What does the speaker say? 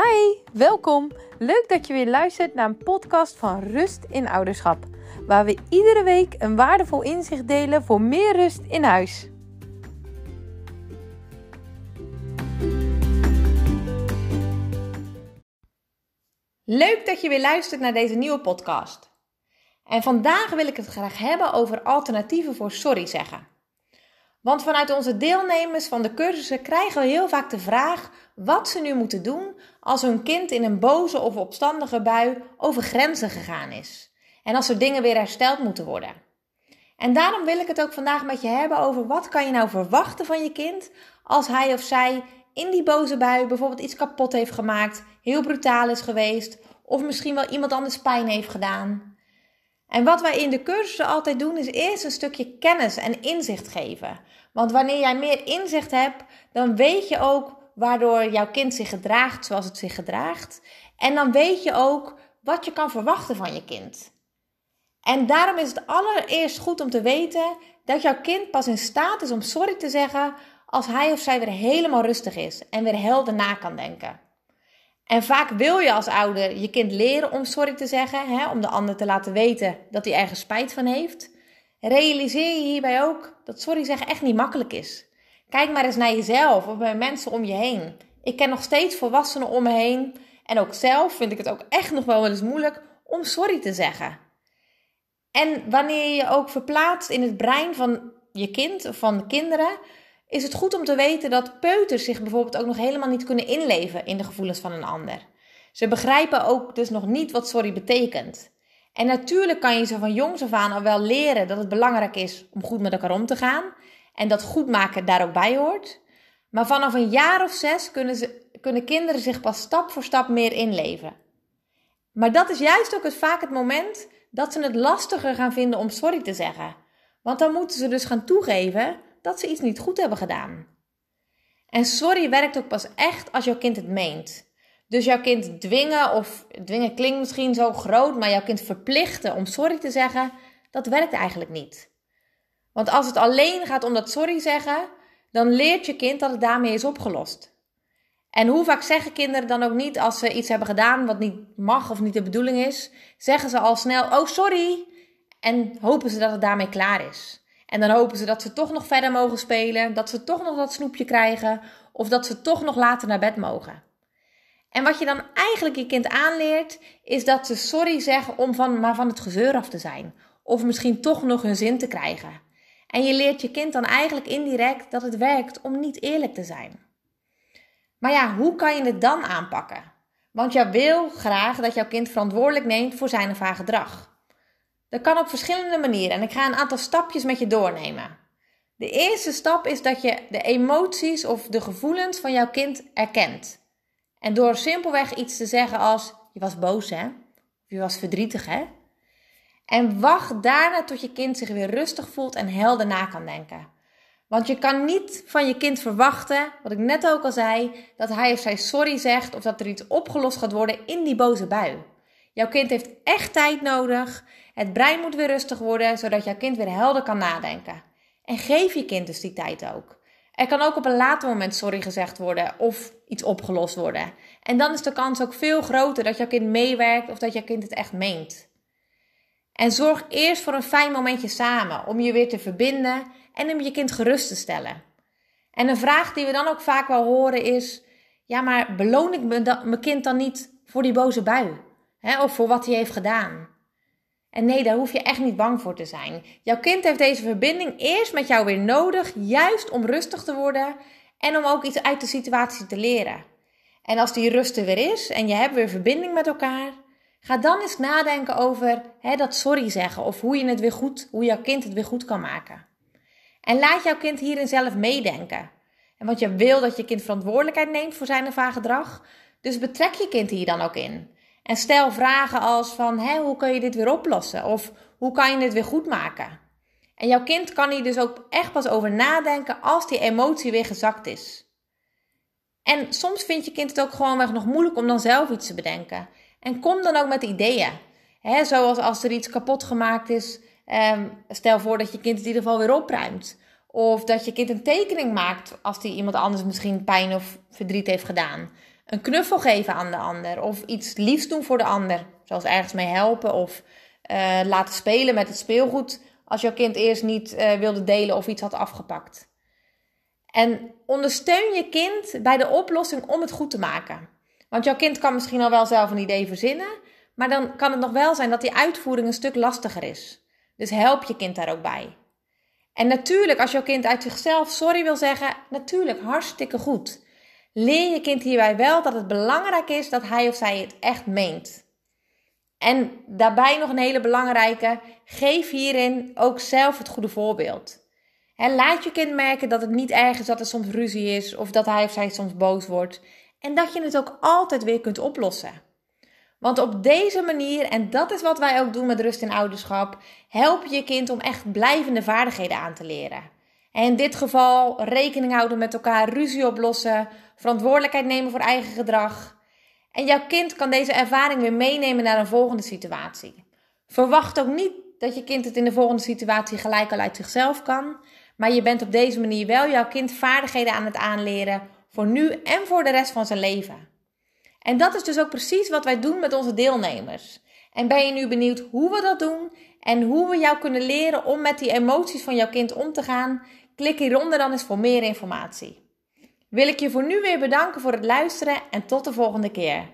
Hi, welkom. Leuk dat je weer luistert naar een podcast van Rust in Ouderschap, waar we iedere week een waardevol inzicht delen voor meer rust in huis. Leuk dat je weer luistert naar deze nieuwe podcast. En vandaag wil ik het graag hebben over alternatieven voor sorry zeggen. Want vanuit onze deelnemers van de cursussen krijgen we heel vaak de vraag wat ze nu moeten doen als hun kind in een boze of opstandige bui over grenzen gegaan is. En als er dingen weer hersteld moeten worden. En daarom wil ik het ook vandaag met je hebben over wat kan je nou verwachten van je kind als hij of zij in die boze bui bijvoorbeeld iets kapot heeft gemaakt, heel brutaal is geweest of misschien wel iemand anders pijn heeft gedaan. En wat wij in de cursussen altijd doen is eerst een stukje kennis en inzicht geven. Want wanneer jij meer inzicht hebt, dan weet je ook waardoor jouw kind zich gedraagt zoals het zich gedraagt. En dan weet je ook wat je kan verwachten van je kind. En daarom is het allereerst goed om te weten dat jouw kind pas in staat is om sorry te zeggen als hij of zij weer helemaal rustig is en weer helder na kan denken. En vaak wil je als ouder je kind leren om sorry te zeggen, hè, om de ander te laten weten dat hij ergens spijt van heeft. Realiseer je hierbij ook dat sorry zeggen echt niet makkelijk is. Kijk maar eens naar jezelf of bij mensen om je heen. Ik ken nog steeds volwassenen om me heen. En ook zelf vind ik het ook echt nog wel eens moeilijk om sorry te zeggen. En wanneer je ook verplaatst in het brein van je kind of van de kinderen, is het goed om te weten dat peuters zich bijvoorbeeld ook nog helemaal niet kunnen inleven in de gevoelens van een ander. Ze begrijpen ook dus nog niet wat sorry betekent. En natuurlijk kan je ze van jongs af aan al wel leren dat het belangrijk is om goed met elkaar om te gaan. En dat goed maken daar ook bij hoort. Maar vanaf een jaar of zes kunnen, ze, kunnen kinderen zich pas stap voor stap meer inleven. Maar dat is juist ook het, vaak het moment dat ze het lastiger gaan vinden om sorry te zeggen. Want dan moeten ze dus gaan toegeven dat ze iets niet goed hebben gedaan. En sorry werkt ook pas echt als jouw kind het meent. Dus jouw kind dwingen, of dwingen klinkt misschien zo groot, maar jouw kind verplichten om sorry te zeggen, dat werkt eigenlijk niet. Want als het alleen gaat om dat sorry zeggen, dan leert je kind dat het daarmee is opgelost. En hoe vaak zeggen kinderen dan ook niet als ze iets hebben gedaan wat niet mag of niet de bedoeling is, zeggen ze al snel: Oh, sorry. En hopen ze dat het daarmee klaar is. En dan hopen ze dat ze toch nog verder mogen spelen, dat ze toch nog dat snoepje krijgen of dat ze toch nog later naar bed mogen. En wat je dan eigenlijk je kind aanleert, is dat ze sorry zeggen om van, maar van het gezeur af te zijn. Of misschien toch nog hun zin te krijgen. En je leert je kind dan eigenlijk indirect dat het werkt om niet eerlijk te zijn. Maar ja, hoe kan je het dan aanpakken? Want jij wil graag dat jouw kind verantwoordelijk neemt voor zijn of haar gedrag. Dat kan op verschillende manieren en ik ga een aantal stapjes met je doornemen. De eerste stap is dat je de emoties of de gevoelens van jouw kind erkent. En door simpelweg iets te zeggen als: Je was boos, hè? Of je was verdrietig, hè? En wacht daarna tot je kind zich weer rustig voelt en helder na kan denken. Want je kan niet van je kind verwachten, wat ik net ook al zei, dat hij of zij sorry zegt of dat er iets opgelost gaat worden in die boze bui. Jouw kind heeft echt tijd nodig. Het brein moet weer rustig worden, zodat jouw kind weer helder kan nadenken. En geef je kind dus die tijd ook. Er kan ook op een later moment sorry gezegd worden of iets opgelost worden. En dan is de kans ook veel groter dat jouw kind meewerkt of dat jouw kind het echt meent. En zorg eerst voor een fijn momentje samen om je weer te verbinden en om je kind gerust te stellen. En een vraag die we dan ook vaak wel horen is: ja, maar beloon ik mijn kind dan niet voor die boze bui? Hè, of voor wat hij heeft gedaan? En nee, daar hoef je echt niet bang voor te zijn. Jouw kind heeft deze verbinding eerst met jou weer nodig, juist om rustig te worden en om ook iets uit de situatie te leren. En als die rust er weer is en je hebt weer verbinding met elkaar, ga dan eens nadenken over hè, dat sorry zeggen of hoe je het weer goed, hoe jouw kind het weer goed kan maken. En laat jouw kind hierin zelf meedenken. En want je wil dat je kind verantwoordelijkheid neemt voor zijn of haar gedrag, dus betrek je kind hier dan ook in. En stel vragen als van, hoe kan je dit weer oplossen? Of hoe kan je dit weer goed maken? En jouw kind kan hier dus ook echt pas over nadenken als die emotie weer gezakt is. En soms vindt je kind het ook gewoonweg nog moeilijk om dan zelf iets te bedenken. En kom dan ook met ideeën. He, zoals als er iets kapot gemaakt is, ehm, stel voor dat je kind het in ieder geval weer opruimt. Of dat je kind een tekening maakt als die iemand anders misschien pijn of verdriet heeft gedaan. Een knuffel geven aan de ander of iets liefs doen voor de ander, zoals ergens mee helpen of uh, laten spelen met het speelgoed als jouw kind eerst niet uh, wilde delen of iets had afgepakt. En ondersteun je kind bij de oplossing om het goed te maken. Want jouw kind kan misschien al wel zelf een idee verzinnen, maar dan kan het nog wel zijn dat die uitvoering een stuk lastiger is. Dus help je kind daar ook bij. En natuurlijk, als jouw kind uit zichzelf sorry wil zeggen, natuurlijk hartstikke goed. Leer je kind hierbij wel dat het belangrijk is dat hij of zij het echt meent. En daarbij nog een hele belangrijke: geef hierin ook zelf het goede voorbeeld. laat je kind merken dat het niet erg is dat er soms ruzie is of dat hij of zij soms boos wordt. En dat je het ook altijd weer kunt oplossen. Want op deze manier, en dat is wat wij ook doen met rust in ouderschap, help je je kind om echt blijvende vaardigheden aan te leren. En in dit geval rekening houden met elkaar, ruzie oplossen, verantwoordelijkheid nemen voor eigen gedrag. En jouw kind kan deze ervaring weer meenemen naar een volgende situatie. Verwacht ook niet dat je kind het in de volgende situatie gelijk al uit zichzelf kan, maar je bent op deze manier wel jouw kind vaardigheden aan het aanleren voor nu en voor de rest van zijn leven. En dat is dus ook precies wat wij doen met onze deelnemers. En ben je nu benieuwd hoe we dat doen en hoe we jou kunnen leren om met die emoties van jouw kind om te gaan? Klik hieronder dan eens voor meer informatie. Wil ik je voor nu weer bedanken voor het luisteren en tot de volgende keer.